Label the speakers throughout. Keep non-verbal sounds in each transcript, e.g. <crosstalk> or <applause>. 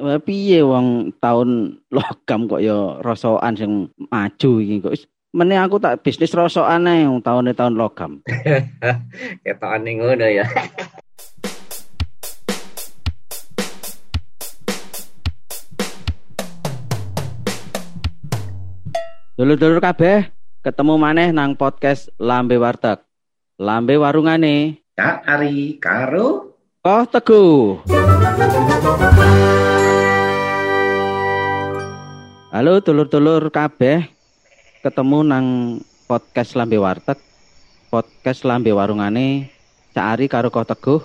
Speaker 1: Piye wong tahun logam kok ya rasokan sing maju iki kok Mene aku tak bisnis rosokan ae tahun tahun logam. <laughs>
Speaker 2: Ketokane ngono ya.
Speaker 1: Dulur-dulur kabeh, ketemu maneh nang podcast Lambe Warteg. Lambe warungane.
Speaker 2: Kak Ari karo
Speaker 1: Koh Teguh. Halo dulur-dulur kabeh, ketemu nang podcast Lambe Warteg. Podcast Lambe Warungane Cak Ari karo Koh Teguh.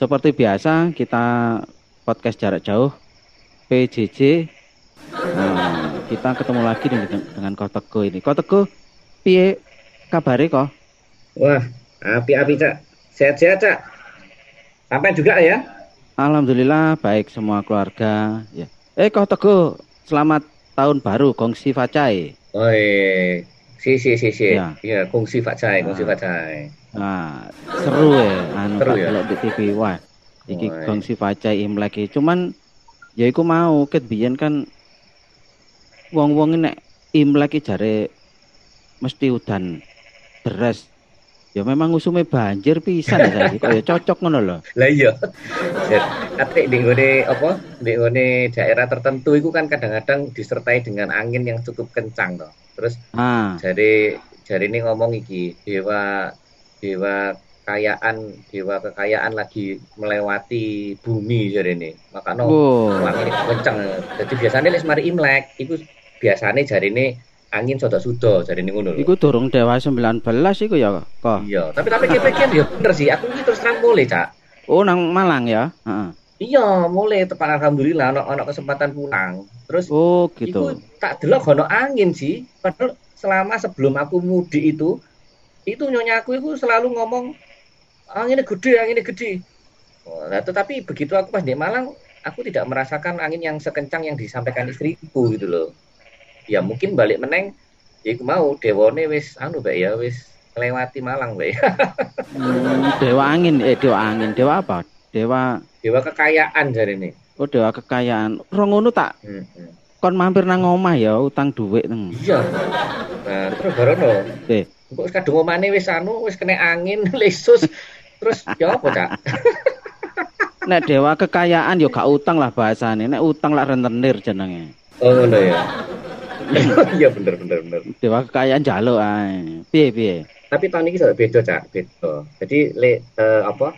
Speaker 1: Seperti biasa kita podcast jarak jauh PJJ. Nah, kita ketemu lagi dengan, dengan Koh Teguh ini. Koh Teguh, piye kabare kok?
Speaker 2: Wah, api-api Cak. Sehat-sehat Cak. Sampai juga ya.
Speaker 1: Alhamdulillah baik semua keluarga. Ya. Eh Koh Teguh, selamat tahun baru Gongsi Facai.
Speaker 2: Oi, si si si si.
Speaker 1: Ya.
Speaker 2: Iya, kongsi Pak Cai, kongsi
Speaker 1: Ah.
Speaker 2: Pak Cai.
Speaker 1: Nah, seru ya anu
Speaker 2: Seru ya?
Speaker 1: delok di TV. Wah, iki
Speaker 2: Woi.
Speaker 1: Gongsi Facai Imlek. Cuman ya iku mau ket biyen kan wong-wong nek Imlek jare mesti udan deres. Ya memang usume banjir pisan ya saiki kok ya cocok ngono lho.
Speaker 2: Lah iya. Ate di ngone apa? Di ngone daerah tertentu itu kan kadang-kadang disertai dengan angin yang cukup kencang toh. Terus
Speaker 1: Ah,
Speaker 2: jari jari ini ngomong iki dewa dewa kekayaan dewa kekayaan lagi melewati bumi jari ini. Makanya
Speaker 1: wow.
Speaker 2: angin kencang. Jadi biasanya les mari Imlek itu biasanya jari ini angin sodo-sudo jari ini ngono.
Speaker 1: Iku durung dewa 19 iku ya kok.
Speaker 2: Iya, tapi tapi kepekian ya bener sih. Aku ini terus terang boleh, Cak.
Speaker 1: Oh nang Malang ya? Heeh.
Speaker 2: Iya, mulai tepat alhamdulillah ono ono kesempatan pulang. Terus
Speaker 1: Oh
Speaker 2: Iku
Speaker 1: gitu.
Speaker 2: tak delok ono angin sih. Padahal selama sebelum aku mudik itu, itu nyonya aku itu selalu ngomong anginnya gede, anginnya gede. Oh, nah, tetapi begitu aku pas di Malang, aku tidak merasakan angin yang sekencang yang disampaikan istriku gitu loh. Ya mungkin balik meneng, ya mau dewone wis anu bae ya wis melewati Malang bae.
Speaker 1: Hmm, <laughs> dewa angin, eh dewa angin, dewa apa? Dewa,
Speaker 2: Dewa kekayaan jari ini.
Speaker 1: oh dewa kekayaan. Rong ngono tak
Speaker 2: Hmm, hmm.
Speaker 1: kon mampir nang omah ya utang duit neng.
Speaker 2: Iya. Nah, terus baru no.
Speaker 1: Eh,
Speaker 2: Kok kadung omane wis anu wis kena angin <laughs> lesus terus ya apa cak? <laughs>
Speaker 1: nek dewa kekayaan yo gak utang lah bahasane. Nek utang lah rentenir jenenge.
Speaker 2: Oh ngono ya. <laughs> Iya bener bener bener.
Speaker 1: Dewa kekayaan jaluk ae. Piye piye?
Speaker 2: Tapi tahun ini sudah beda cak, beda. Jadi le eh, apa?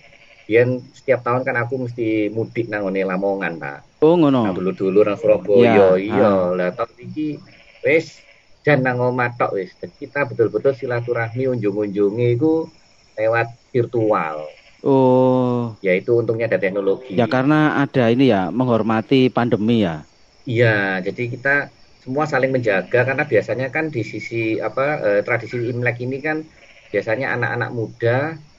Speaker 2: Yen setiap tahun kan aku mesti mudik nang ngene Lamongan pak.
Speaker 1: Oh ngono.
Speaker 2: dulu dulu nang Surabaya.
Speaker 1: Iya,
Speaker 2: Iya. Lah tahun ini wis dan nang omah tok wis. Jadi kita betul-betul silaturahmi unjung-unjungi iku lewat virtual.
Speaker 1: Oh,
Speaker 2: Yaitu untungnya ada teknologi.
Speaker 1: ya karena ada ini ya menghormati pandemi ya.
Speaker 2: Iya, jadi kita semua saling menjaga karena biasanya kan di sisi apa eh, tradisi Imlek ini kan biasanya anak-anak muda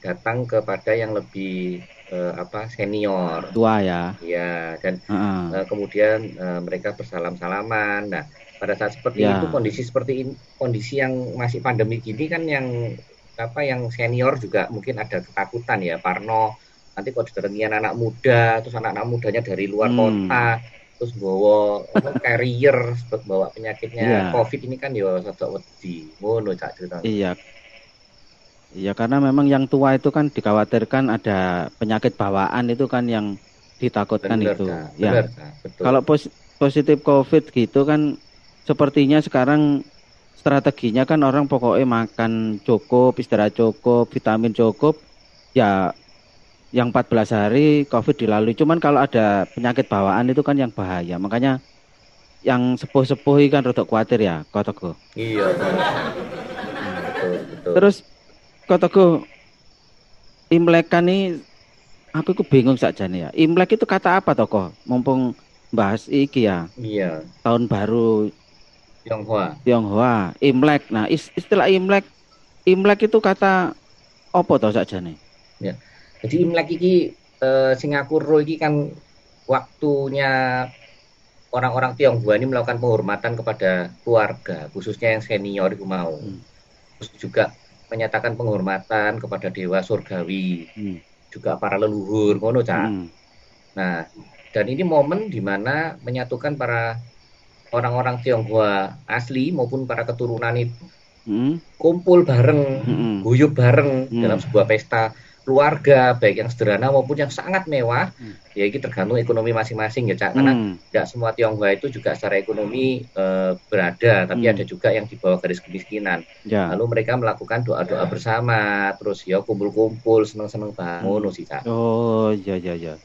Speaker 2: datang kepada yang lebih eh, apa senior.
Speaker 1: Tua ya.
Speaker 2: Ya, dan
Speaker 1: Heeh.
Speaker 2: eh, kemudian eh, mereka bersalam-salaman. Nah, pada saat seperti
Speaker 1: Ya.
Speaker 2: itu kondisi seperti ini, kondisi yang masih pandemi gini kan yang apa yang senior juga mungkin ada ketakutan ya, Parno. Nanti kalau didatangi anak muda, terus anak-anak mudanya dari luar
Speaker 1: Hmm.
Speaker 2: kota, terus bawa apa, carrier, sebut bawa penyakitnya COVID ini kan ya satu wedi. Ngono cak cerita.
Speaker 1: Iya. Iya karena memang yang tua itu kan dikhawatirkan ada penyakit bawaan itu kan yang ditakutkan
Speaker 2: Bener,
Speaker 1: itu.
Speaker 2: Cak.
Speaker 1: Ya.
Speaker 2: Bener. Betul.
Speaker 1: Kalau pos- positif COVID gitu kan sepertinya sekarang strateginya kan orang pokoknya makan cukup, istirahat cukup, vitamin cukup, ya yang 14 hari COVID dilalui. Cuman kalau ada penyakit bawaan itu kan yang bahaya. Makanya yang sepuh-sepuh ini kan rodok khawatir ya, kotoku.
Speaker 2: Iya, bener. betul, betul.
Speaker 1: Terus kotoku Imlek kan nih aku ku bingung saja nih ya. Imlek itu kata apa toko? Mumpung bahas iki ya,
Speaker 2: iya,
Speaker 1: tahun baru
Speaker 2: Tionghoa.
Speaker 1: Tionghoa, Imlek. Nah, is- istilah Imlek Imlek itu kata apa toh saja nih?
Speaker 2: Jadi Imlek iki eh, Singapura iki kan waktunya orang-orang Tionghoa ini melakukan penghormatan kepada keluarga, khususnya yang senior itu mau.
Speaker 1: Hmm.
Speaker 2: Terus juga menyatakan penghormatan kepada dewa surgawi,
Speaker 1: Hmm.
Speaker 2: juga para leluhur, ngono Cak.
Speaker 1: Hmm.
Speaker 2: Nah, dan ini momen di mana menyatukan para orang-orang Tionghoa asli maupun para keturunan itu
Speaker 1: Hmm.
Speaker 2: kumpul bareng,
Speaker 1: Hmm.
Speaker 2: guyup bareng
Speaker 1: Hmm.
Speaker 2: dalam sebuah pesta keluarga baik yang sederhana maupun yang sangat mewah.
Speaker 1: Hmm.
Speaker 2: Ya ini tergantung ekonomi masing-masing ya, Cak. Karena
Speaker 1: Hmm.
Speaker 2: tidak semua Tionghoa itu juga secara ekonomi eh, berada, tapi
Speaker 1: Hmm.
Speaker 2: ada juga yang di bawah garis kemiskinan.
Speaker 1: Ya.
Speaker 2: Lalu mereka melakukan doa-doa bersama, terus ya kumpul-kumpul, seneng-seneng banget.
Speaker 1: Hmm.
Speaker 2: Sih, Cak.
Speaker 1: Oh, ya ya ya.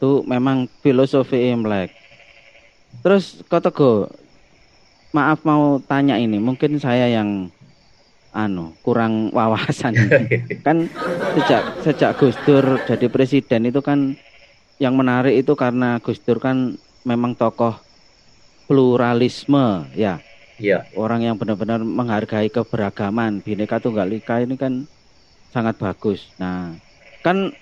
Speaker 1: Itu memang filosofi Imlek. Terus Teguh, maaf mau tanya ini, mungkin saya yang anu kurang <laughs> wawasan <laughs> kan sejak sejak Gus Dur jadi presiden itu kan yang menarik itu karena Gus Dur kan memang tokoh pluralisme ya
Speaker 2: Iya,
Speaker 1: orang yang benar-benar menghargai keberagaman Bhinneka Tunggal Ika ini kan sangat bagus. Nah, kan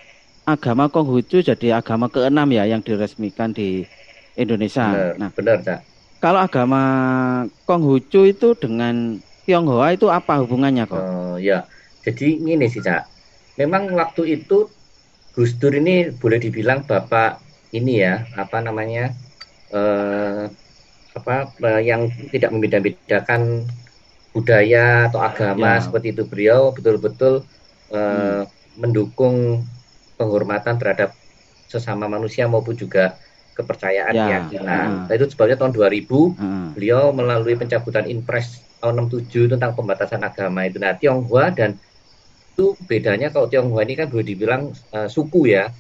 Speaker 1: agama Konghucu jadi agama keenam ya yang diresmikan di Indonesia.
Speaker 2: benar,
Speaker 1: Nah,
Speaker 2: benar, Cak.
Speaker 1: kalau agama Konghucu itu dengan Tionghoa itu apa hubungannya kok?
Speaker 2: Oh, ya. Jadi ini sih, Cak. Memang waktu itu Gus Dur ini boleh dibilang bapak ini ya, apa namanya? eh apa eh, yang tidak membeda-bedakan budaya atau agama
Speaker 1: Ya.
Speaker 2: seperti itu. Beliau betul-betul eh,
Speaker 1: Hmm.
Speaker 2: mendukung penghormatan terhadap sesama manusia maupun juga kepercayaan
Speaker 1: Ya.
Speaker 2: keyakinan.
Speaker 1: Ah.
Speaker 2: Nah, itu sebabnya tahun 2000
Speaker 1: Heeh.
Speaker 2: beliau melalui pencabutan Inpres tahun 67 tentang pembatasan agama itu. Nah, Tionghoa dan itu bedanya kalau Tionghoa ini kan boleh dibilang eh, suku ya.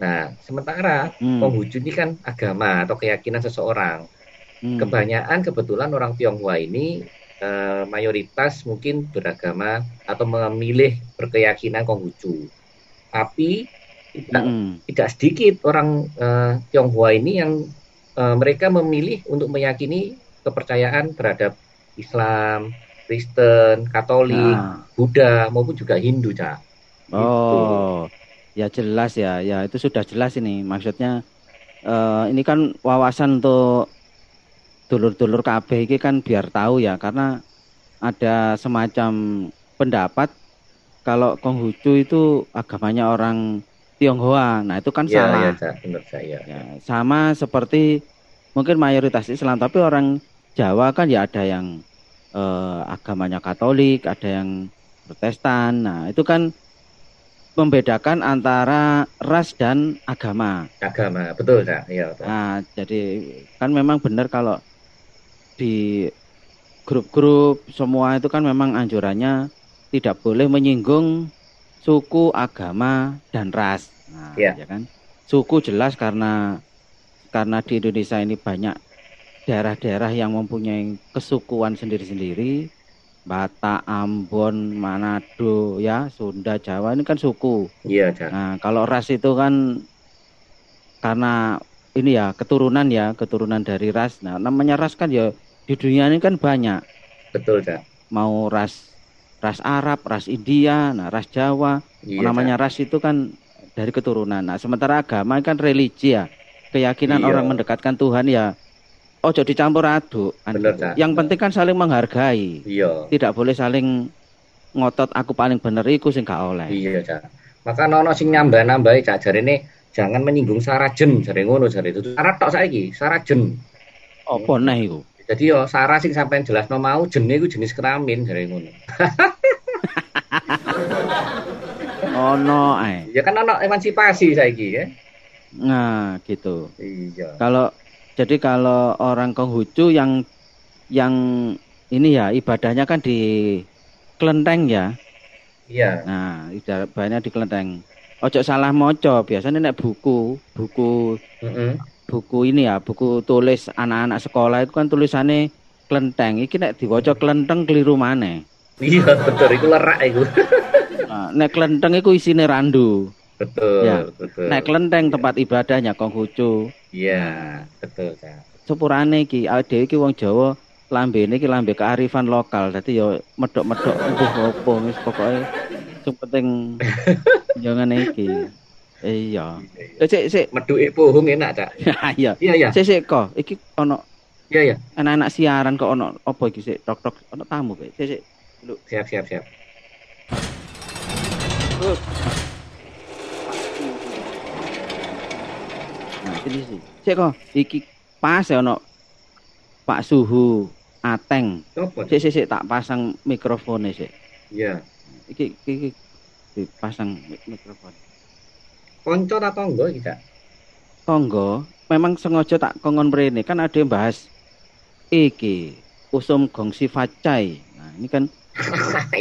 Speaker 2: Nah, sementara
Speaker 1: Hmm.
Speaker 2: Konghucu ini kan agama atau keyakinan seseorang.
Speaker 1: Hmm.
Speaker 2: Kebanyakan kebetulan orang Tionghoa ini eh, mayoritas mungkin beragama atau memilih berkeyakinan Konghucu. Tapi tidak
Speaker 1: Mm-mm.
Speaker 2: tidak sedikit orang eh, Tionghoa ini yang eh, mereka memilih untuk meyakini kepercayaan terhadap Islam, Kristen, Katolik,
Speaker 1: Nah,
Speaker 2: Buddha maupun juga Hindu, Cak.
Speaker 1: Oh, ya jelas ya, ya itu sudah jelas ini. Maksudnya eh, ini kan wawasan untuk dulur-dulur KB ini kan biar tahu ya, karena ada semacam pendapat kalau Konghucu itu agamanya orang Tionghoa. Nah itu kan
Speaker 2: Ya,
Speaker 1: salah.
Speaker 2: ya, benar saya.
Speaker 1: Ya, sama seperti mungkin mayoritas Islam, tapi orang Jawa kan ya ada yang eh, agamanya Katolik, ada yang Protestan. Nah, itu kan membedakan antara ras dan agama.
Speaker 2: Agama, betul. Ya, betul.
Speaker 1: Nah, jadi kan memang benar kalau di grup-grup semua itu kan memang anjurannya tidak boleh menyinggung suku, agama, dan ras. Nah,
Speaker 2: Ya.
Speaker 1: ya kan? Suku jelas karena karena di Indonesia ini banyak daerah-daerah yang mempunyai kesukuan sendiri-sendiri. Batak, Ambon, Manado, ya, Sunda, Jawa ini kan suku.
Speaker 2: Iya, Cak.
Speaker 1: Nah, kalau ras itu kan karena ini ya keturunan ya, keturunan dari ras. Nah, namanya ras kan ya di dunia ini kan banyak.
Speaker 2: Betul, Cak.
Speaker 1: Mau ras ras Arab, ras India, nah ras Jawa.
Speaker 2: Iya,
Speaker 1: namanya ras itu kan dari keturunan. Nah, sementara agama kan religi ya. Keyakinan
Speaker 2: Iya.
Speaker 1: orang mendekatkan Tuhan ya ojo dicampur aduk. kan
Speaker 2: Bener. Cak.
Speaker 1: Yang penting kan saling menghargai.
Speaker 2: Iya.
Speaker 1: Tidak boleh saling ngotot aku paling bener iku sing gak oleh.
Speaker 2: Iya, Cak. Maka nono sing nambah-nambahi, Cak. Jarine jangan menyinggung sarajen, jare ngono jare itu. Syarat tok saiki, sarajen.
Speaker 1: Apa neh iku?
Speaker 2: Jadi yo Sarah sing sampean jelasno mau jenis iku jenis kelamin jare ngono. <laughs>
Speaker 1: Ono ae.
Speaker 2: Ya kan ono emansipasi saiki ya.
Speaker 1: Nah, gitu.
Speaker 2: Iya.
Speaker 1: Kalau jadi kalau orang Konghucu yang yang ini ya ibadahnya kan di kelenteng ya.
Speaker 2: Iya.
Speaker 1: Nah, ibadahnya di kelenteng. Ojo salah moco, biasanya nek buku, buku
Speaker 2: Heeh.
Speaker 1: Buku ini ya, buku tulis anak-anak sekolah itu kan tulisannya kelenteng. Iki nek diwaca kelenteng keliru maneh.
Speaker 2: Iya, betul iku lerak iku.
Speaker 1: Nah, nek kelenteng iku isine randu.
Speaker 2: betul,
Speaker 1: Ya.
Speaker 2: betul.
Speaker 1: Nek kelenteng tempat ibadahnya Konghucu.
Speaker 2: Iya, betul, Cak.
Speaker 1: sepurane iki dhewe iki wong Jawa lambene iki lambe kearifan lokal dadi ya medhok-medhok mbuh opo wis pokoke sing penting <laughs> ngene iki iya Eh, sik sik
Speaker 2: Meduke pohong enak, Cak. <laughs>
Speaker 1: iya
Speaker 2: Iya, iya.
Speaker 1: sik sik kok iki ono
Speaker 2: Iya, iya.
Speaker 1: anak-anak siaran kok ono apa iki sik tok-tok ono tamu kok sik sik
Speaker 2: Siap, siap, siap.
Speaker 1: Nah, ini sih. Cek kok iki pas ya ono Pak Suhu Ateng. Sik sik sik tak pasang mikrofonnya sik.
Speaker 2: Iya.
Speaker 1: Iki, iki dipasang mik- mikrofon.
Speaker 2: Konco atau enggak kita?
Speaker 1: Tonggo, memang sengaja tak kongon mrene kan ada yang bahas iki usum gongsi facai. Nah, ini kan <laughs>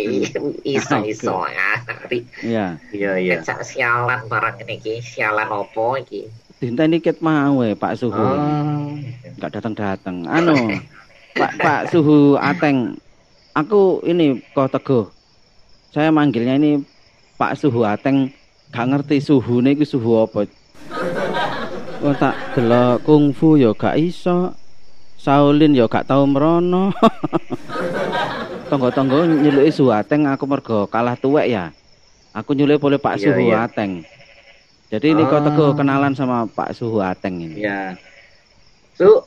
Speaker 3: iso <laughs> iso ngari
Speaker 1: ya
Speaker 2: Iya, iya.
Speaker 3: Cak sialan barang ini ki sialan opo iki
Speaker 1: dinteni ket mau eh, Pak Suhu.
Speaker 2: Oh.
Speaker 1: Enggak datang-datang. Anu, <laughs> Pak Pak Suhu Ateng. Aku ini kok teguh. Saya manggilnya ini Pak Suhu Ateng. Gak ngerti suhune iku suhu apa. Oh tak delok kungfu ya gak iso. Shaolin ya gak tau merono. <laughs> Tonggo-tonggo nyeluki Suhu Ateng aku mergo kalah tuwek ya. Aku nyeluk boleh Pak
Speaker 2: Iya,
Speaker 1: Suhu
Speaker 2: iya.
Speaker 1: Ateng. Jadi ini kok
Speaker 2: Ah.
Speaker 1: teguh kenalan sama Pak Suhu Ateng ini.
Speaker 2: Iya. Su,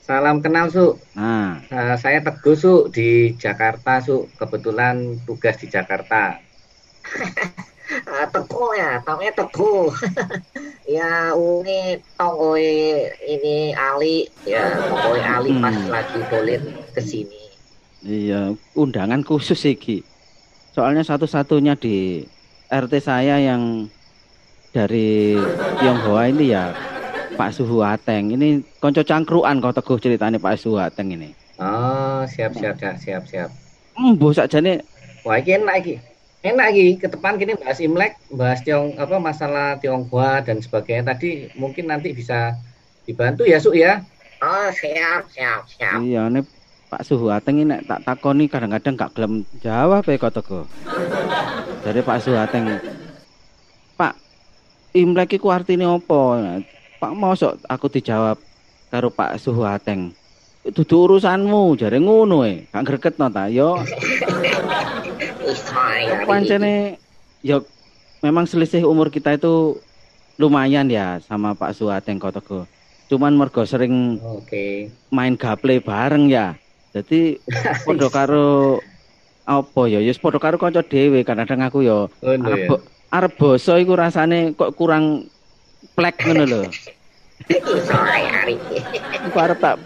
Speaker 2: salam kenal Su.
Speaker 1: Nah,
Speaker 2: Eh, saya Teguh Su di Jakarta Su. Kebetulan tugas di Jakarta. <laughs>
Speaker 3: Teguh ya namanya teguh ya ini tonggoy ini Ali ya tonggoy Ali
Speaker 1: Hmm.
Speaker 3: pas lagi boleh ke sini
Speaker 1: Iya, undangan khusus iki. Soalnya satu-satunya di RT saya yang dari Tionghoa ini ya Pak Suhu Ateng. Ini konco cangkruan kok teguh ceritanya Pak Suhu Ateng ini.
Speaker 2: Oh, siap siap siap siap siap.
Speaker 1: Embuh sakjane
Speaker 2: Wah, ini enak iki. Enak iki. Ke depan kini bahas Imlek, bahas Tiong apa masalah Tionghoa dan sebagainya tadi mungkin nanti bisa dibantu ya Su ya.
Speaker 3: oh siap siap siap
Speaker 1: iya ini Pak Suhu Ateng ini nek tak takoni kadang-kadang gak gelem jawab ya kok teguh. Dari Pak Suhu Ateng. Pak, Imlek iku artine apa? Pak mosok aku dijawab karo Pak Suhu Ateng. Itu urusanmu, jare ngono e. Gak gregetno ta? Yo
Speaker 3: ya <laughs>
Speaker 1: pancene yo memang selisih umur kita itu lumayan ya sama Pak Suhu Ateng kok teguh. Cuman mergo sering
Speaker 2: Oke.
Speaker 1: main gaple bareng ya. Jadi <laughs> padha karo apa ya? Ya padha karo kanca dhewe kadang aku ya
Speaker 2: Ngono
Speaker 1: arep
Speaker 2: ya.
Speaker 1: arep basa iku rasane kok kurang plek ngono lho.
Speaker 3: ya
Speaker 1: Aku arep tak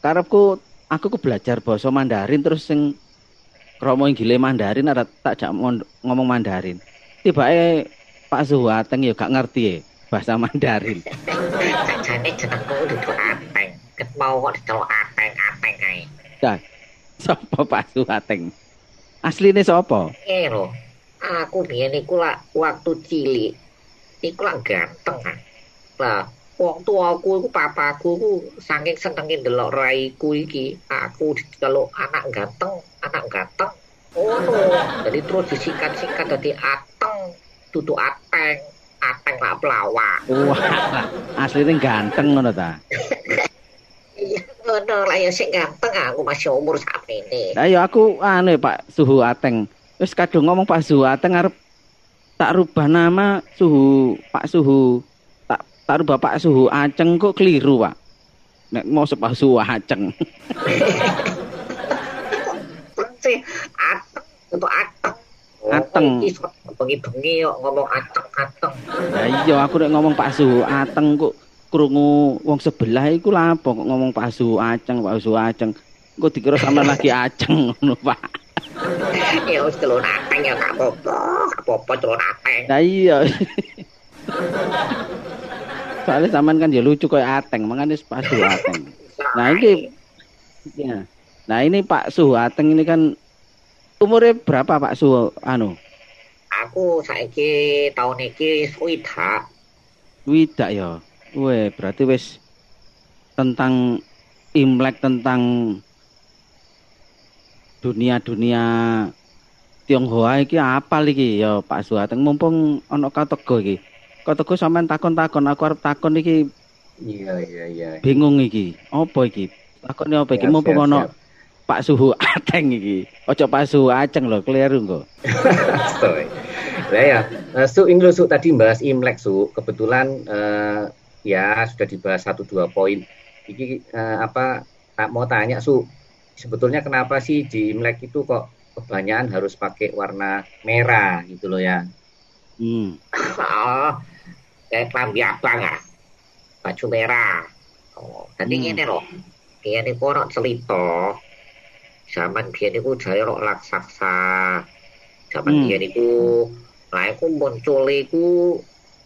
Speaker 1: karepku aku ku belajar basa Mandarin terus sing kromo gile Mandarin arep tak jak mon- ngomong Mandarin. Tibake Pak Suhu Ateng ya gak ngerti ya bahasa Mandarin.
Speaker 3: sajane jenengku duduk ateng ket mau kok diceluk ateng ateng kae
Speaker 1: Sopo Pak Suhu Ateng? Asline sapa?
Speaker 3: eh lho aku biyen iku lah waktu cilik iku lah ganteng kan lah wong tuaku iku papaku iku saking senenge ndelok raiku iki. Aku diceluk anak ganteng anak ganteng. Oh. Jadi terus disingkat-singkat dadi ateng dudu ateng ateng lah pelawak.
Speaker 1: Wah, asline ganteng ngono ta.
Speaker 3: iya ngono lah ya sing ganteng aku masih umur sak ini
Speaker 1: Lah ya aku anu ya, Pak Suhu Ateng. Wis kadung ngomong Pak Suhu Ateng arep tak rubah nama Suhu Pak Suhu tak tak rubah Pak Suhu Aceng kok keliru, Pak. Nek mau Pak Suhu Aceng.
Speaker 3: ateng untuk ateng
Speaker 1: Ateng.
Speaker 3: Oh, iso bengi-bengi kok ngomong ateng-ateng
Speaker 1: Lah iya aku nek ngomong Pak Suhu Ateng kok krungu wong sebelah iku lha apa kok ngomong Pak Suhu Aceng, Pak Suhu Aceng. Kok dikira sama lagi Aceng <laughs> ngono, Pak. <laughs>
Speaker 3: ya wis celun ateng ya gak apa-apa gak apa-apa celun ateng
Speaker 1: Lah iya. <laughs> Soalnya zaman kan ya lucu kayak Ateng, makanya Pak Suhu Ateng. Nah, ini ya. Nah, ini Pak Suhu Ateng ini kan umurnya berapa Pak Suhu anu?
Speaker 3: aku saiki tahun iki swida
Speaker 1: Widak ya. Weh, berarti wis tentang Imlek tentang dunia-dunia Tionghoa iki apal iki ya Pak Suhu Ateng mumpung ana katego iki. Katego sampean takon-takon aku arep takon iki
Speaker 2: Iya iya iya.
Speaker 1: bingung iki. Apa iki? Takone apa iki? Mumpung
Speaker 2: siap.
Speaker 1: Pak Suhu Ateng iki. Ojo Pak Suhu Aceng lho, keliru kok.
Speaker 2: Astoy. <laughs> Lah ya, eh, Su ini Su tadi bahas Imlek Su. Kebetulan eh, ya sudah dibahas satu dua poin. Iki eh, apa tak mau tanya Su. Sebetulnya kenapa sih di Imlek itu kok kebanyakan harus pakai warna merah gitu loh ya.
Speaker 1: Hmm. <laughs>
Speaker 3: kayak klambi abang ya baju merah. Oh, dadi
Speaker 1: Hmm.
Speaker 3: ngene lho. Biyen niku ana cerita. Zaman biyen niku jare ana raksasa. Zaman
Speaker 1: Hmm.
Speaker 3: biyen niku nah iku muncul iku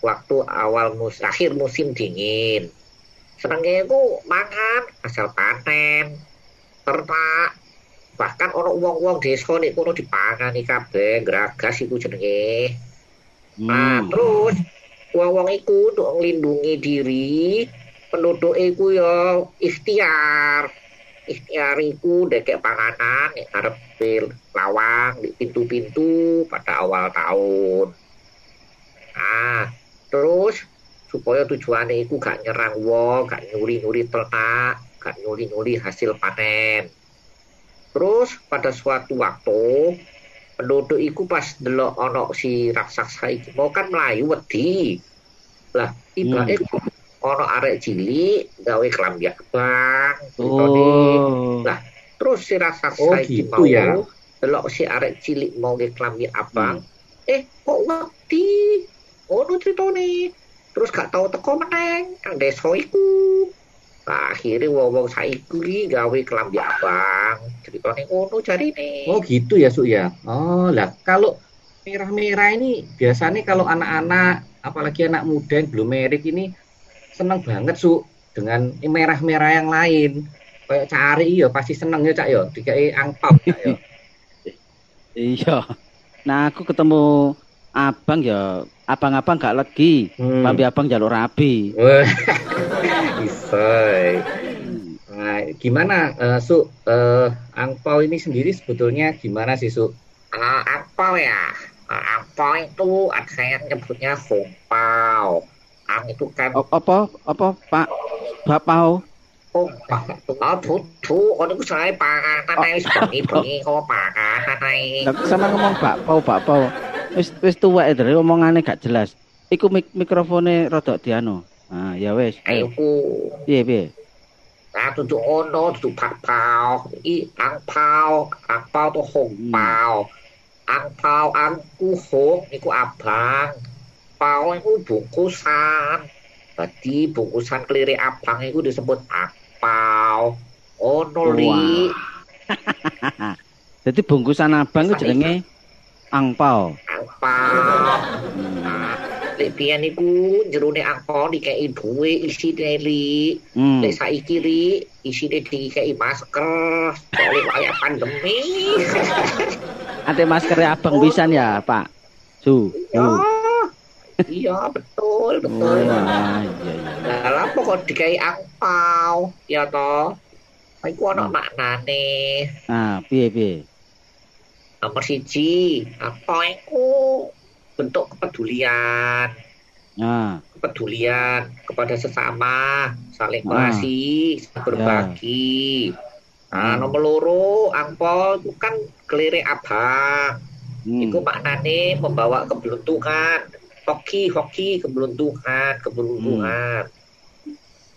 Speaker 3: waktu awal mus akhir musim dingin. Senenge iku mangan asal panen, ternak, bahkan ono wong-wong desa nek kono dipangani kabeh, gragas iku jenenge. Nah,
Speaker 1: Hmm.
Speaker 3: terus wong-wong iku untuk nglindungi diri, penduduk iku ya ikhtiar. Ikhtiar iku ndekek panganan nek ngarepe lawang di pintu-pintu pada awal tahun. Nah, terus supaya tujuannya iku gak nyerang wong, gak nyuri-nyuri ternak, gak nyuri-nyuri hasil panen. Terus pada suatu waktu penduduk iku pas delok ono si raksasa iki mau kan melayu wedi. Lah, ibaratnya ono arek cilik gawe kelambi abang. ceritane.
Speaker 1: Oh.
Speaker 3: Lah, Terus si raksasa
Speaker 2: Oh,
Speaker 3: iki
Speaker 2: gitu
Speaker 3: mau
Speaker 2: ya.
Speaker 3: delok si arek cilik mau nge kelambi abang. Eh, kok wedi? Ono ceritane. Terus gak tau teko meneng nang desa iku. Nah, akhirnya wong-wong saiki gawe kelambi abang. Ceritane ngono jarine.
Speaker 2: Oh gitu ya Su ya. Oh lah kalau merah-merah ini biasanya kalau anak-anak apalagi anak muda yang belum merit ini seneng banget Su dengan merah-merah yang lain. Kayak cari ya pasti seneng ya Cak ya. Dikai angpau Cak ya. <laughs>
Speaker 1: Iya. Nah, aku ketemu abang ya, abang-abang gak legi.
Speaker 2: Hmm.
Speaker 1: Abang jalur rabi. <laughs>
Speaker 2: Bisa. Nah, gimana eh, Su? Eh, angpau ini sendiri sebetulnya gimana sih Su?
Speaker 3: Ah, apa ya? Ah, apa itu ada yang nyebutnya hongpao. Ang itu kan
Speaker 1: O- Apa apa Pak Bapau?
Speaker 3: hongpao. Oh, tutu, ono ku saya panganan ae bengi-bengi kok panganan ae.
Speaker 1: Lah sama ngomong bakpau bakpau. Wis wis tuwek dari omongane gak jelas. Iku mik mikrofone rodok dianu. Ah, ya wis.
Speaker 3: Ayo ku.
Speaker 1: Piye piye?
Speaker 3: Nah, tutu ono, tutu pakpao. I angpao, angpao tuh hongpao. Angpao, angku hong, iku abang. Pao iku bungkusan. Jadi bungkusan keliri abang iku disebut angpao. Ono li.
Speaker 1: Jadi <laughs> bungkusan abang itu jenenge angpau.
Speaker 3: Angpao. Lek biyen iku jerone angpao dikei duwe isine li.
Speaker 1: Hmm.
Speaker 3: Lek saiki li isine dikei masker. Soalnya kayak pandemi. <laughs>
Speaker 1: Ada masker abang pisan ya, Pak. Su.
Speaker 3: Ya. Iya, betul,
Speaker 1: Oh,
Speaker 3: betul.
Speaker 1: ah, iya iya.
Speaker 3: Lah apa kok dikai angpau, ya toh? Iku ana
Speaker 1: Hmm.
Speaker 3: maknane.
Speaker 1: Ah, piye piye?
Speaker 3: Nomor siji, apa iku bentuk kepedulian,
Speaker 1: Ah,
Speaker 3: kepedulian kepada sesama, saling
Speaker 1: Ah.
Speaker 3: mengasihi, saling berbagi. Nah, nomor loro, angpau itu kan kelirik abang.
Speaker 1: hmm.
Speaker 3: Iku maknane membawa keberuntungan. Hoki, hoki, keberuntungan, keberuntungan.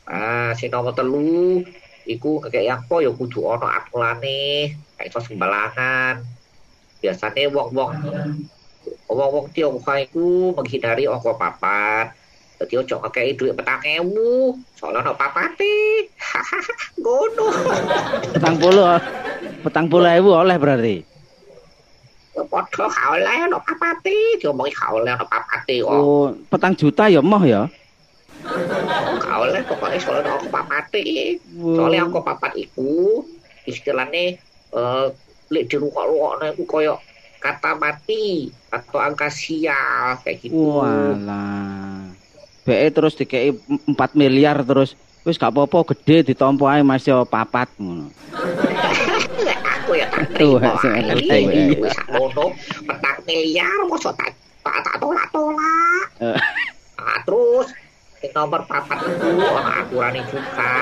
Speaker 3: Ah, si nomor telu, iku kayak apa ya kudu ono atulane, kayak sembalangan. Biasanya wong-wong wong-wong Tionghoa iku menghindari ongko papat. Jadi ojo ngekei duit petang ewu, soalnya papate. Hahaha, <laughs> ngono.
Speaker 1: petang puluh, petang puluh ewu oleh berarti.
Speaker 3: Ya padha oleh ono papate, diomongi oleh ono papate kok.
Speaker 1: Oh, petang juta ya moh ya.
Speaker 3: Gak oleh pokoknya soalnya aku papate.
Speaker 1: Wow.
Speaker 3: Soalnya aku papat iku istilahnya eh lek di rukok-rukokno iku koyo kata mati atau angka sial kayak gitu.
Speaker 1: Walah. BE terus dikei 4 miliar terus wis gak apa-apa gede ditompo ae Mas yo papat ngono.
Speaker 3: aku ya tak terima ae.
Speaker 1: wae.
Speaker 3: Wis ngono petang miliar mosok tak tak tak tolak-tolak.
Speaker 1: Eh.
Speaker 3: Nah, terus nomor papat itu aturan juga.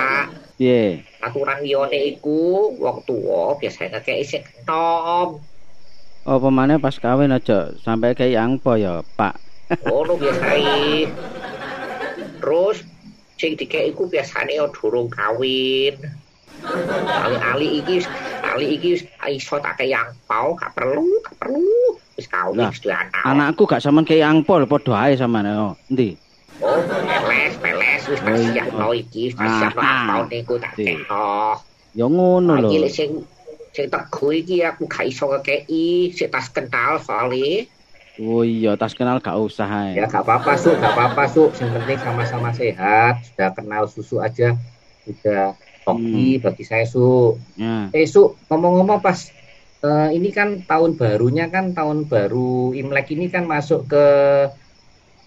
Speaker 1: Piye?
Speaker 3: Aturan liyane iku wong tuwa biasanya kayak sing enom.
Speaker 1: Apa maneh pas kawin aja sampai kayak angpo ya, Pak.
Speaker 3: Ngono biasane. Terus sing dikek iku biasane ya durung kawin. Ali-ali iki ali iki iso tak kaya angpau, gak perlu, gak perlu. Wis kawin wis duwe anak.
Speaker 1: Anakku gak sampean kayak angpo lho padha ae sampean. Oh, endi?
Speaker 3: Oh, peles, peles. wis tak
Speaker 1: Oh, iya.
Speaker 3: siapno iki, tak siapno
Speaker 1: ah.
Speaker 3: akon niku tak tekno.
Speaker 1: Ya ngono
Speaker 3: Iki
Speaker 1: lho.
Speaker 3: lek sing sing teguh iki aku gak iso ngekeki, sik tas kental soalnya.
Speaker 1: Oh iya, tas kenal gak usah ae.
Speaker 2: Ya gak apa-apa Su, gak apa-apa Su. Yang penting sama-sama sehat. Sudah kenal susu aja. Sudah hoki bagi saya Su.
Speaker 1: Ya.
Speaker 2: Eh Su, ngomong-ngomong pas eh, ini kan tahun barunya kan tahun baru Imlek ini kan masuk ke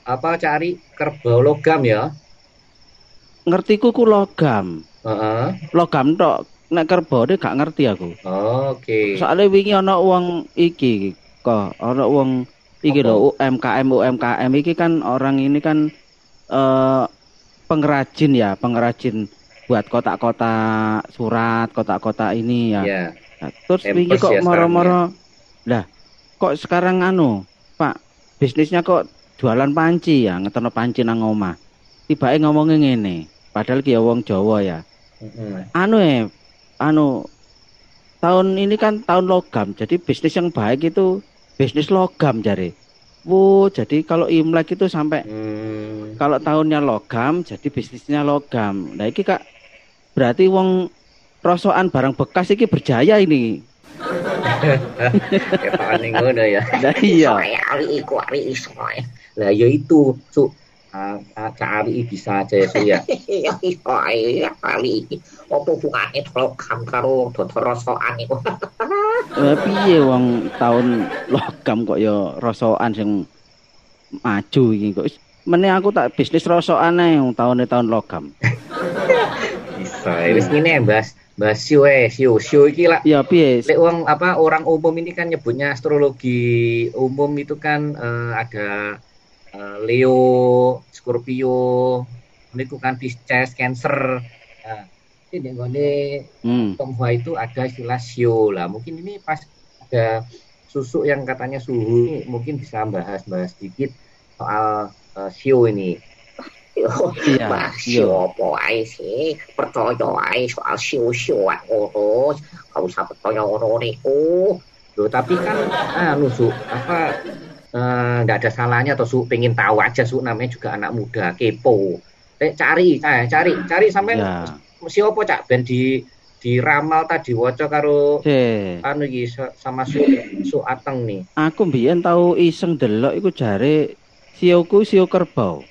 Speaker 2: apa cari kerbau logam ya.
Speaker 1: Ngertiku ku logam.
Speaker 2: Heeh.
Speaker 1: Logam tok. Nek kerbau gak ngerti aku.
Speaker 2: Oke.
Speaker 1: Soalnya wingi ana wong iki kok ana wong iki lho UMKM UMKM iki kan orang ini kan eh pengrajin ya, pengrajin buat kotak-kotak surat, kotak-kotak ini ya.
Speaker 2: Ya.
Speaker 1: Nah, terus wingi kok
Speaker 2: ya
Speaker 1: moro-moro lah kok sekarang anu Pak bisnisnya kok jualan panci ya ngetono panci nang omah tiba ngomongnya ngene padahal ki ya wong Jawa ya
Speaker 2: Mm-mm.
Speaker 1: anu eh anu tahun ini kan tahun logam jadi bisnis yang baik itu bisnis logam jare Wo, jadi kalau Imlek itu sampai
Speaker 2: Hmm.
Speaker 1: kalau tahunnya logam jadi bisnisnya logam. Nah iki Kak berarti wong rosokan barang bekas iki berjaya ini. <laughs>
Speaker 2: Ngono ya.
Speaker 1: Nah iya.
Speaker 3: Ali iku iso.
Speaker 2: Lah ya itu, Su. Ah, ah, Cak Ari bisa aja ya, Su ya.
Speaker 3: Ya iso ae ali iki. Apa hubungane logam karo dodo rosokan iku?
Speaker 1: Eh, piye wong tahun logam kok ya rosokan sing maju iki kok. Meneh aku tak bisnis rosokan ae wong tahun tahun logam.
Speaker 2: Bisa. Wis ngene Mbas. Mbas Sio eh, Sio. Sio iki lah
Speaker 1: Ya piye?
Speaker 2: Lek wong apa orang umum ini kan nyebutnya astrologi umum itu kan eh, ada eh, Leo, Scorpio, niku kan Pisces, Cancer. Nah, ini nggone
Speaker 1: Hmm.
Speaker 2: Itu ada istilah Sio lah. Mungkin ini pas ada susu yang katanya suhu ini mungkin bisa bahas-bahas sedikit soal eh, Sio ini.
Speaker 3: Yo,
Speaker 1: Iya. Iya.
Speaker 3: siapa ae sih percaya ae soal siu-siu ngono. Kalau usah percaya ngono niku.
Speaker 2: Loh, tapi kan anu Su, apa eh, nggak ada salahnya atau Su pengen tahu aja Su namanya juga anak muda kepo. Eh cari, eh, cari, cari sampai
Speaker 1: Ya.
Speaker 2: siapa cak ben di di ramal tadi waca karo
Speaker 1: Cek.
Speaker 2: anu iki sa- sama Su Su Ateng nih.
Speaker 1: Aku mbiyen tau iseng delok iku jare sioku sio kerbau.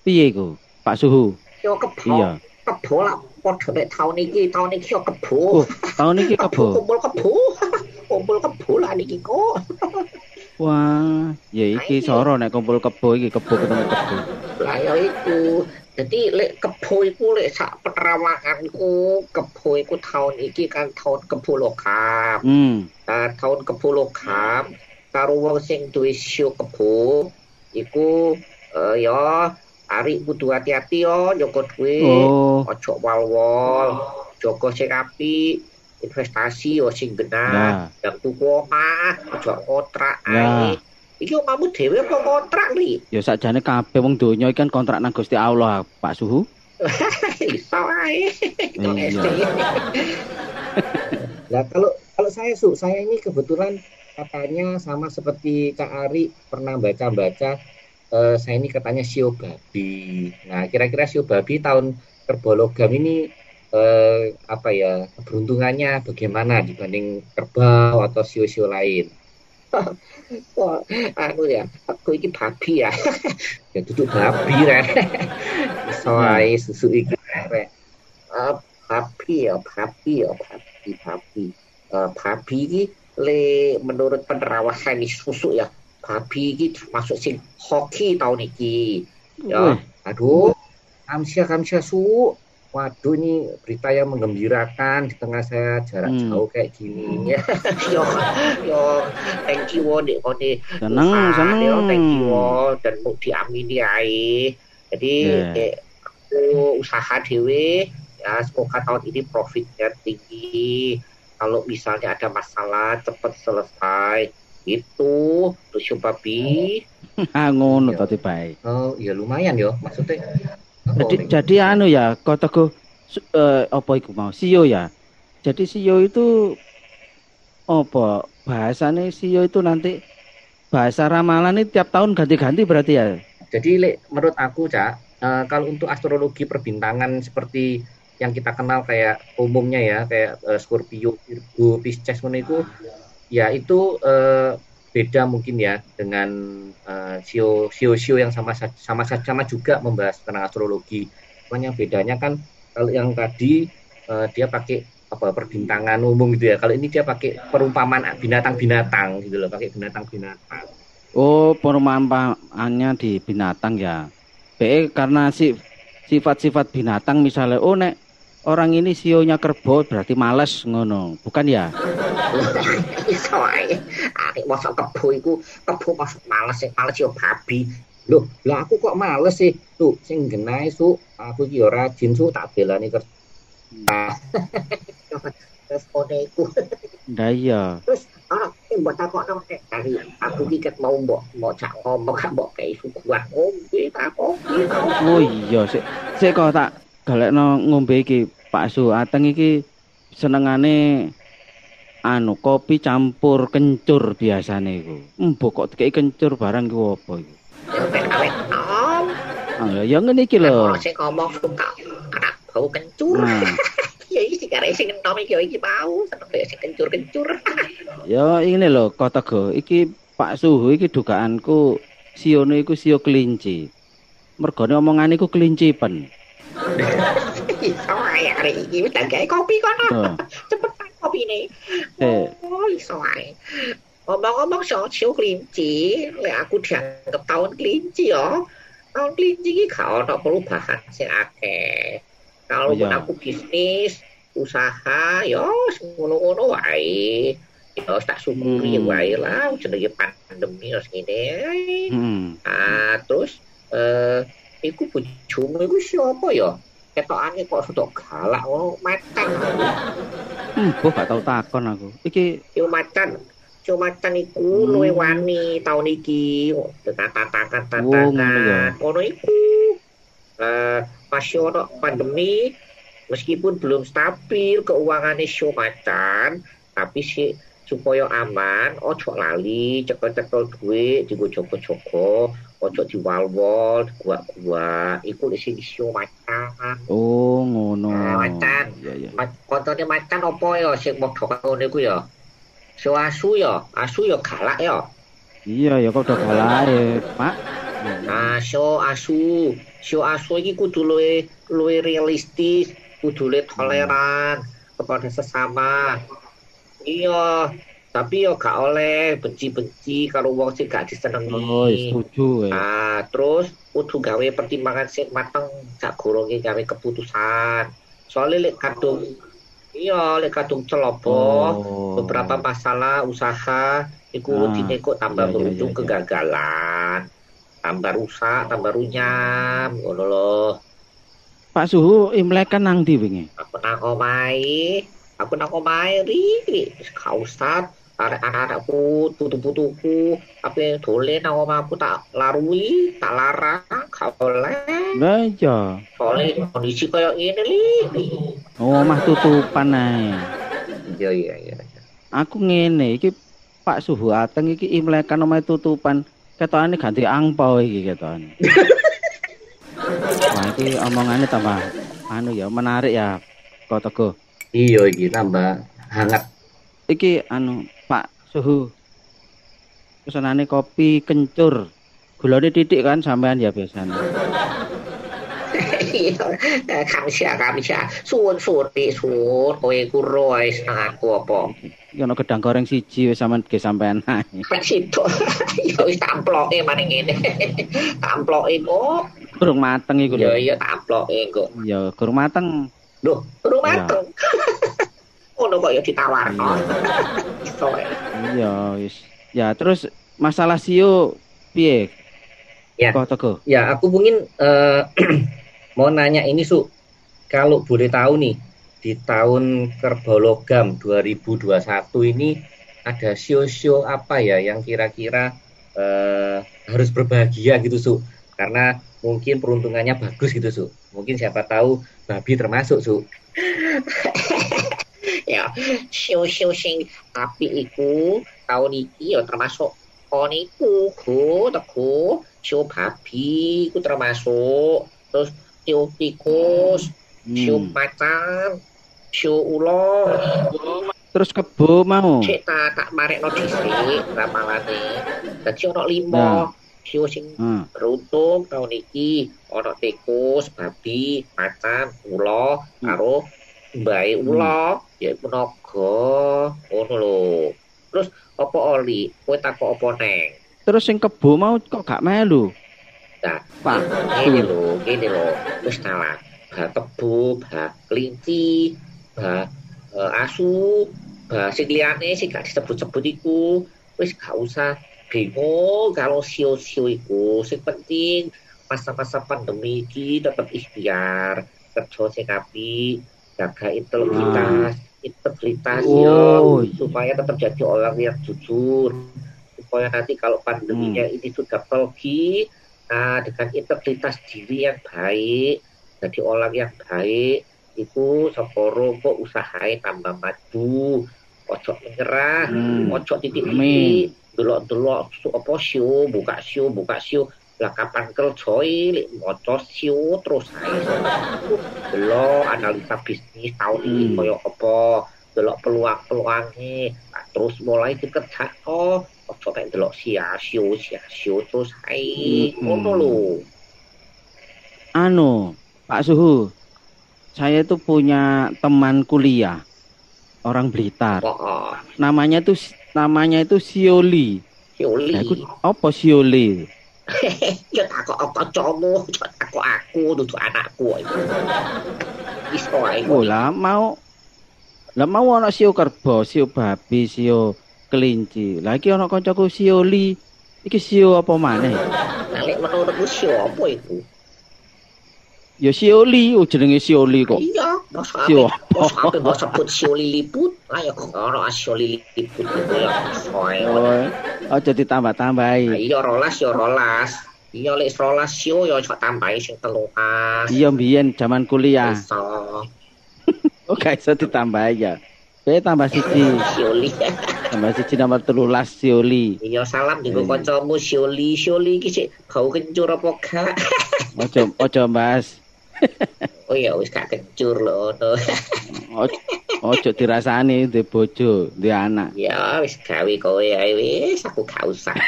Speaker 1: Piye iku? Pak Suhu.
Speaker 3: Yo kebo,
Speaker 1: Iya.
Speaker 3: kebo lah. Padha nek taun iki, taun iki yo
Speaker 1: Oh,
Speaker 3: kebo.
Speaker 1: tahun iki kebo. <laughs>
Speaker 3: Kumpul kebo. <laughs> Kumpul kebo lah niki kok. <laughs>
Speaker 1: Wah, ya iki soro nek kumpul kebo iki kebo ketemu kebo.
Speaker 3: Lah ya iku. Jadi lek kebo iku lek sak penerawanganku, kebo iku taun iki kan taun kebo lokam.
Speaker 1: Hmm.
Speaker 3: Nah, tahun kebo logam karo wong sing duwe sio kebo iku eh, ya ari kudu hati-hati yo njogo duit
Speaker 1: Oh,
Speaker 3: ojo wal-wal jaga sing apik investasi yo sing benar
Speaker 1: ya.
Speaker 3: yang tuku omah ojo kontrak
Speaker 1: Ya.
Speaker 3: ae iki omamu dhewe apa kontrak li
Speaker 1: Ya sakjane kabeh wong donya iki kan kontrak nang Gusti Allah, Pak Suhu. <laughs>
Speaker 3: iso ae.
Speaker 2: Nah <laughs> kalau kalau saya Su, saya ini kebetulan katanya sama seperti Kak Ari pernah baca-baca eh, saya ini katanya sio babi. Nah kira-kira sio babi tahun kerbologam ini eh, apa ya keberuntungannya bagaimana dibanding kerbau atau sio-sio lain? <laughs>
Speaker 3: Wah, anu ya aku iki babi ya <laughs>
Speaker 2: Ya duduk babi rek. <laughs> Soai susu iki rek.
Speaker 3: Eh, babi ya babi ya babi babi Eh, babi ini le menurut penerawasan di susu ya babi ini termasuk sing hoki tahun ini ya
Speaker 2: Aduh, kamsia kamsia su. Waduh ini berita yang menggembirakan di tengah saya jarak
Speaker 1: Hmm.
Speaker 2: jauh kayak gini.
Speaker 3: ya <laughs> yo yo thank you dek kode
Speaker 1: seneng, seneng.
Speaker 3: yo thank you dan mau diamini ae jadi
Speaker 1: Yeah.
Speaker 3: eh, aku usaha dewe ya semoga tahun ini profitnya tinggi kalau misalnya ada masalah cepat selesai itu tujuh <laughs> babi
Speaker 1: Ah ngono tadi bae.
Speaker 2: Oh, ya lumayan yo maksudnya.
Speaker 1: Jadi jadi anu ya, kok teguh eh, apa iku mau? Sio ya. Jadi sio itu apa? Bahasane sio itu nanti bahasa ramalan ini tiap tahun ganti-ganti berarti ya.
Speaker 2: Jadi lek menurut aku cak eh, kalau untuk astrologi perbintangan seperti yang kita kenal kayak umumnya ya kayak eh, Scorpio, Virgo, Pisces itu ya itu eh, beda mungkin ya dengan eh, sio sio sio yang sama sa- sama sa- sama juga membahas tentang astrologi. Cuman yang bedanya kan kalau yang tadi eh, dia pakai apa perbintangan umum gitu ya. Kalau ini dia pakai perumpamaan binatang-binatang gitu loh, pakai binatang-binatang.
Speaker 1: Oh, perumpamaannya di binatang ya. BE karena si sifat-sifat binatang misalnya oh nek orang ini sionya kerbau berarti males ngono. Bukan ya? <laughs>
Speaker 3: iso ae arek mosok kebo iku kebo mosok males sing males yo babi
Speaker 2: Loh, lah aku kok males sih. Tuh, sing genahe su, aku iki ya rajin su tak belani kerja.
Speaker 3: terus kode iku <laughs>
Speaker 1: Ndak iya.
Speaker 3: terus ora sing mbok takokno nek aku iki ket mau mbok mbok cak ngomong gak <laughs> mbok kei suguhan ngombe takoki
Speaker 1: Oh iya, sik sik kok tak galekno ngombe iki Pak Su. Ateng iki senengane anu kopi campur kencur biasane iku. Mbok kok dikei kencur barang ku apa iku?
Speaker 3: awet nom
Speaker 1: Ah, ya ngene iki lho.
Speaker 3: sing ngomong suka bau kencur
Speaker 1: Nah, <laughs>
Speaker 3: ya iki sing kare sing enom iki yo iki mau seneng kaya sing kencur-kencur <laughs>
Speaker 1: ya ini lho kota go. Iki Pak Suhu iki dugaanku sione iku sio kelinci. Mergone omongan iku kelincipen. <laughs>
Speaker 3: ae arek iki wis tak gawe kopi kono
Speaker 1: Oh,
Speaker 3: cepetan kopine
Speaker 1: eh,
Speaker 3: Oh, iso ae. Ngomong-ngomong soal kelinci, lek aku dianggap tahun kelinci ya. Tahun kelinci iki gak ono perubahan sing akeh. Kalau
Speaker 1: Oh, iya.
Speaker 3: aku bisnis, usaha, ya ngono-ngono wae. Ya tak syukuri
Speaker 1: Hmm.
Speaker 3: wae lah, jenenge pandemi terus ngene.
Speaker 1: hmm.
Speaker 3: Ah, terus eh iku bojomu iku siapa ya? Ketokane kok sudah galak ngono matang.
Speaker 1: Mbok gak tau takon aku. Iki
Speaker 3: Yo macan, yo macan iku
Speaker 1: Hmm.
Speaker 3: luwe wani tahun iki. Kata-kata
Speaker 1: Oh, ngono
Speaker 3: iku. Eh, masih ono pandemi, meskipun belum stabil keuangannya show macan, tapi si supaya aman, ojo lali, cekel-cekel duit, digo joko-joko, ojo diwal-wal, gua-gua, iku di show macan.
Speaker 1: Oh ngono.
Speaker 3: Ah, macan.
Speaker 1: Ya ya.
Speaker 3: Ma- kontone macan apa ya sing padha karo niku ya? So asu ya, asu ya galak ya.
Speaker 1: Iya ya kok udah galae, Pak.
Speaker 3: Nah, so asu, so asu iki kudu luwe luwe realistis, kudu luwe toleran kepada sesama. Iya, tapi yo gak oleh benci-benci karo wong sing gak disenengi.
Speaker 1: Oh, setuju ya.
Speaker 3: Ah, terus kudu gawe pertimbangan sing mateng sak gorongke gawe keputusan. Soalnya lek kadung iya lek kadung celoboh
Speaker 1: Oh.
Speaker 3: beberapa masalah usaha iku
Speaker 1: Ah,
Speaker 3: rutine kok tambah
Speaker 1: iya, iya,
Speaker 3: berujung
Speaker 1: iya, iya.
Speaker 3: kegagalan. Tambah rusak, tambah runyam, ngono loh.
Speaker 1: Pak Suhu Imlek kan nang ndi wingi?
Speaker 3: Aku nang omahe, aku nang omahe ri, ri. Gak usah arek anak-anakku, putu-putuku, tapi dolen nang omahku tak larui, tak larang, gak oleh.
Speaker 1: Lah iya.
Speaker 3: Soalnya kondisi kayak ini li.
Speaker 1: Oh, mah tutupan ae.
Speaker 3: Iya iya iya.
Speaker 1: Aku ngene iki Pak Suhu Ateng iki Imlek kan omahe tutupan. Ketokane ganti angpau iki ketokane. Wah, iki omongane tambah anu ya menarik ya. Kok.
Speaker 2: Iya iki tambah hangat.
Speaker 1: Iki anu Pak Suhu. Pesanane kopi kencur. Gulane titik kan sampean ya biasanya.
Speaker 3: Iya, kamsia kamsia. Suwun suwun ri suwun. Kowe ku roe aku apa?
Speaker 1: Iki ana gedang goreng siji wis sampean ge sampean
Speaker 3: situ. <laughs> Ya wis tamploke maning ngene. Tamploke kok.
Speaker 1: Durung mateng iku
Speaker 3: Ya
Speaker 1: lho.
Speaker 3: iya tamploke kok.
Speaker 1: Ya, durung mateng.
Speaker 3: Loh, durung
Speaker 1: Iya.
Speaker 3: mateng. Ngono kok ya ditawarno. Iso ae.
Speaker 1: Iya, wis. Ya, terus masalah sio piye?
Speaker 2: Ya.
Speaker 1: Kok Teguh?
Speaker 2: Ya, aku mungkin eh, <clears throat> mau nanya ini Su. Kalau boleh tahu nih, di tahun kerbau logam 2021 ini ada sio-sio apa ya yang kira-kira eh, harus berbahagia gitu Su? Karena mungkin peruntungannya bagus gitu Su. Mungkin siapa tahu babi termasuk Su. <laughs>
Speaker 3: siu-siu sing api iku tahun iki ya termasuk kon iku ku teku siu babi iku termasuk terus siu tikus siu
Speaker 1: Hmm.
Speaker 3: macan siu ulo
Speaker 1: Terus kebo mau.
Speaker 3: cek tak tak marekno dhisik ramalane dadi ono
Speaker 1: Nah.
Speaker 3: limo siu sing
Speaker 1: Hmm.
Speaker 3: beruntung tahun iki ono tikus babi macan ulo karo mbae ulo ya iku naga ngono lho. Terus apa oli? Kowe takok apa neng?
Speaker 1: Terus sing kebo mau kok gak melu.
Speaker 3: Nah,
Speaker 1: Pak.
Speaker 3: ini lho ini lho. Wis kalah bah tebu bah kelinci bah eh, asu bah sing liyane sing gak disebut-sebut iku. Wis gak usah bingung kalau sio-sio iku. Sing penting masa-masa pandemi iki tetap ikhtiar kerja sing apik jaga integritas integritas
Speaker 1: Oh.
Speaker 3: ya supaya tetap jadi orang yang jujur. Supaya nanti kalau pandeminya ini sudah pergi nah dengan integritas diri yang baik jadi orang yang baik itu seporo kok usahanya tambah maju. Ojo menyerah
Speaker 1: Hmm.
Speaker 3: ojo titik titik delok delok su apa buka siu buka siu lah kapan kerja lek moco siu terus ae delok analisa bisnis tahun ini
Speaker 1: Hmm.
Speaker 3: koyo apa delok peluang peluangnya nah, terus mulai dikerja oh ojo mek delok sia siu sia siu terus ae
Speaker 1: Hmm.
Speaker 3: ngono lho
Speaker 1: Anu, Pak Suhu. Saya itu punya teman kuliah orang Blitar.
Speaker 3: oh,
Speaker 1: Namanya itu namanya itu Sioli.
Speaker 3: siuli
Speaker 1: Nah, iku apa Sioli? <laughs>
Speaker 3: ya takok apa comu takok aku duduk anakku itu iso ae
Speaker 1: Oh lah mau lah mau ana sio kerbau, sio babi, sio kelinci. Lah iki ana kancaku Sioli. Iki sio apa maneh?
Speaker 3: Nah, lek menurutmu siapa itu?
Speaker 1: Ya Sioli, oh jenenge Sioli kok.
Speaker 3: Iya,
Speaker 1: Sio
Speaker 3: apa? Masa apa mau sebut sio liliput? Lah ya kok ono sio liliput itu ya.
Speaker 1: Oh, aja ditambah-tambahi.
Speaker 3: Nah, Iya rolas ya rolas. Iya lek rolas sio ya cok tambahi sing telulas.
Speaker 1: Iya mbiyen zaman kuliah.
Speaker 3: Iso. <laughs>
Speaker 1: Oh gak iso ditambahi ya. Kowe tambah siji, <laughs>
Speaker 3: Sioli.
Speaker 1: tambah siji nomor 13 Sioli.
Speaker 3: Iya salam digo
Speaker 1: Iya.
Speaker 3: kancamu Sioli. Sioli iki sik bau kencur apa gak?
Speaker 1: Ojo ojo Mas. <laughs>
Speaker 3: Oh ya wis gak kencur lho. no.
Speaker 1: Ojo, ojo dirasani di bojo, di anak.
Speaker 3: Ya wis gawe kowe ae wis aku gak usah. <laughs>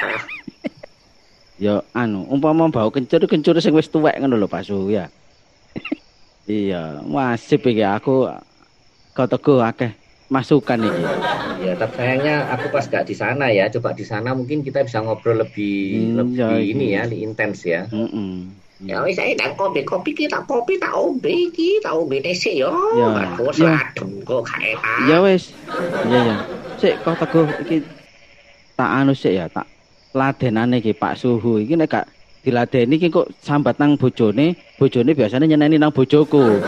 Speaker 1: Ya anu, umpama bau kencur kencur sing wis tuwek ngono lho Pak Suhu ya. <laughs> iya, wajib iki aku kau teguh akeh masukan iki.
Speaker 2: Ya, tapi sayangnya aku pas gak di sana ya. Coba di sana mungkin kita bisa ngobrol lebih
Speaker 1: Hmm,
Speaker 2: lebih
Speaker 1: ya,
Speaker 2: ini
Speaker 1: iya.
Speaker 2: ya, lebih intens ya.
Speaker 1: Heeh.
Speaker 3: Ya wis ae nang kopi kopi ki tak kopi tak ombe iki tak ombe sik yo.
Speaker 1: Ya.
Speaker 3: Aku
Speaker 1: Ya.
Speaker 3: sadem kok enak.
Speaker 1: Ya wis. Iya ya. Sik kau teguh iki tak anu sik ya, tak ladenane iki Pak Suhu. Iki nek gak diladeni iki kok sambat nang bojone, bojone biasanya nyeneni nang bojoku.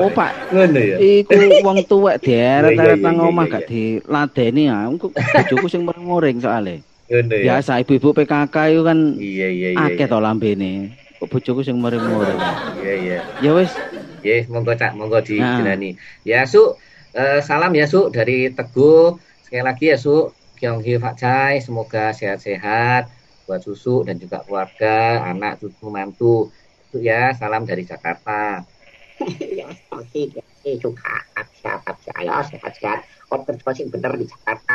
Speaker 1: Oh Pak,
Speaker 2: Ngono ya.
Speaker 1: iku wong tuwek deret-deret
Speaker 2: iya,
Speaker 1: nang omah gak diladeni ya. Bojoku sing muring soalnya.
Speaker 2: Ngono ya.
Speaker 1: Biasa ibu-ibu PKK itu kan
Speaker 2: Iya, iya, iya.
Speaker 1: akeh to lambene. Kok bojoku sing muring-muring.
Speaker 2: Iya, iya.
Speaker 1: Ya wis,
Speaker 2: Ya, monggo Cak, monggo di
Speaker 1: Nah.
Speaker 2: Jenani. Ya, Su, eh, salam ya Su dari Teguh. Sekali lagi ya Su, Kyonggi Pak Chai, semoga sehat-sehat buat susu dan juga keluarga, anak, cucu, mantu. Su ya, salam dari Jakarta.
Speaker 3: Ya juga sehat sehat ya sehat sehat. Kon kerja sing bener di Jakarta.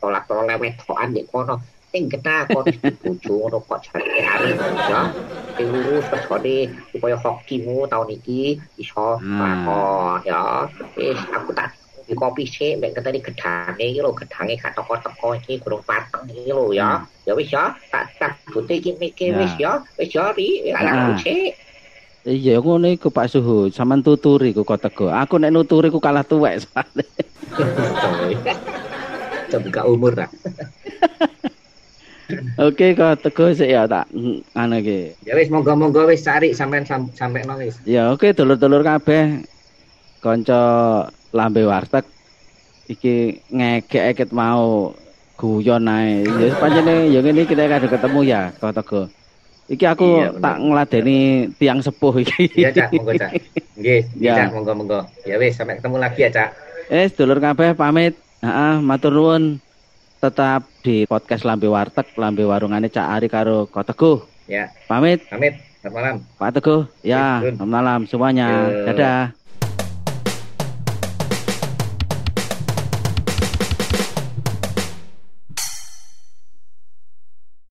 Speaker 3: Tolak tolak wetokan di kono. Sing kena kon bojo ngono kok jare hari ya. Sing lurus kerjane supaya hokimu tahun iki iso
Speaker 1: Hmm.
Speaker 3: lakon ya. Wis aku tak di kopi sih, mek ketani gedange iki lho, gedange gak teko-teko iki kurang pateng lho ya. Ya wis ya, tak tak bute iki mikir
Speaker 1: Ya.
Speaker 3: wis ya, wis ya ri,
Speaker 1: Ah.
Speaker 3: ana sih.
Speaker 1: iya ngono iku Pak Suhu, sampean tuturi ku kok tego. Aku nek nuturi ku kalah tuwek soalnya. <laughs>
Speaker 2: Coba buka umur lah. <laughs>
Speaker 1: Oke kok tego sik ya tak mm, anu iki.
Speaker 2: Ya wis monggo-monggo wis cari sampean sam, sampai no wis.
Speaker 1: Ya oke dulur-dulur kabeh kanca lambe warteg iki ngegek eket mau guyon ae. Ya pancene ya ngene kita kadang ketemu ya kok tego. Iki aku
Speaker 2: Iya,
Speaker 1: tak ngladeni tiang sepuh iki.
Speaker 2: Iya, Cak, monggo, Cak. <laughs> Nggih,
Speaker 1: Ya.
Speaker 2: Cak, monggo-monggo. Ya wis sampai ketemu lagi ya, Cak.
Speaker 1: Eh, sedulur kabeh pamit. Heeh, matur nuwun. Tetap di podcast Lambe Warteg, Lambe Warungane Cak Ari karo Koteguh.
Speaker 2: Ya,
Speaker 1: Pamit.
Speaker 2: pamit. Selamat malam.
Speaker 1: Pak Teguh. Ya, selamat malam semuanya.
Speaker 2: Ya.
Speaker 1: Dadah.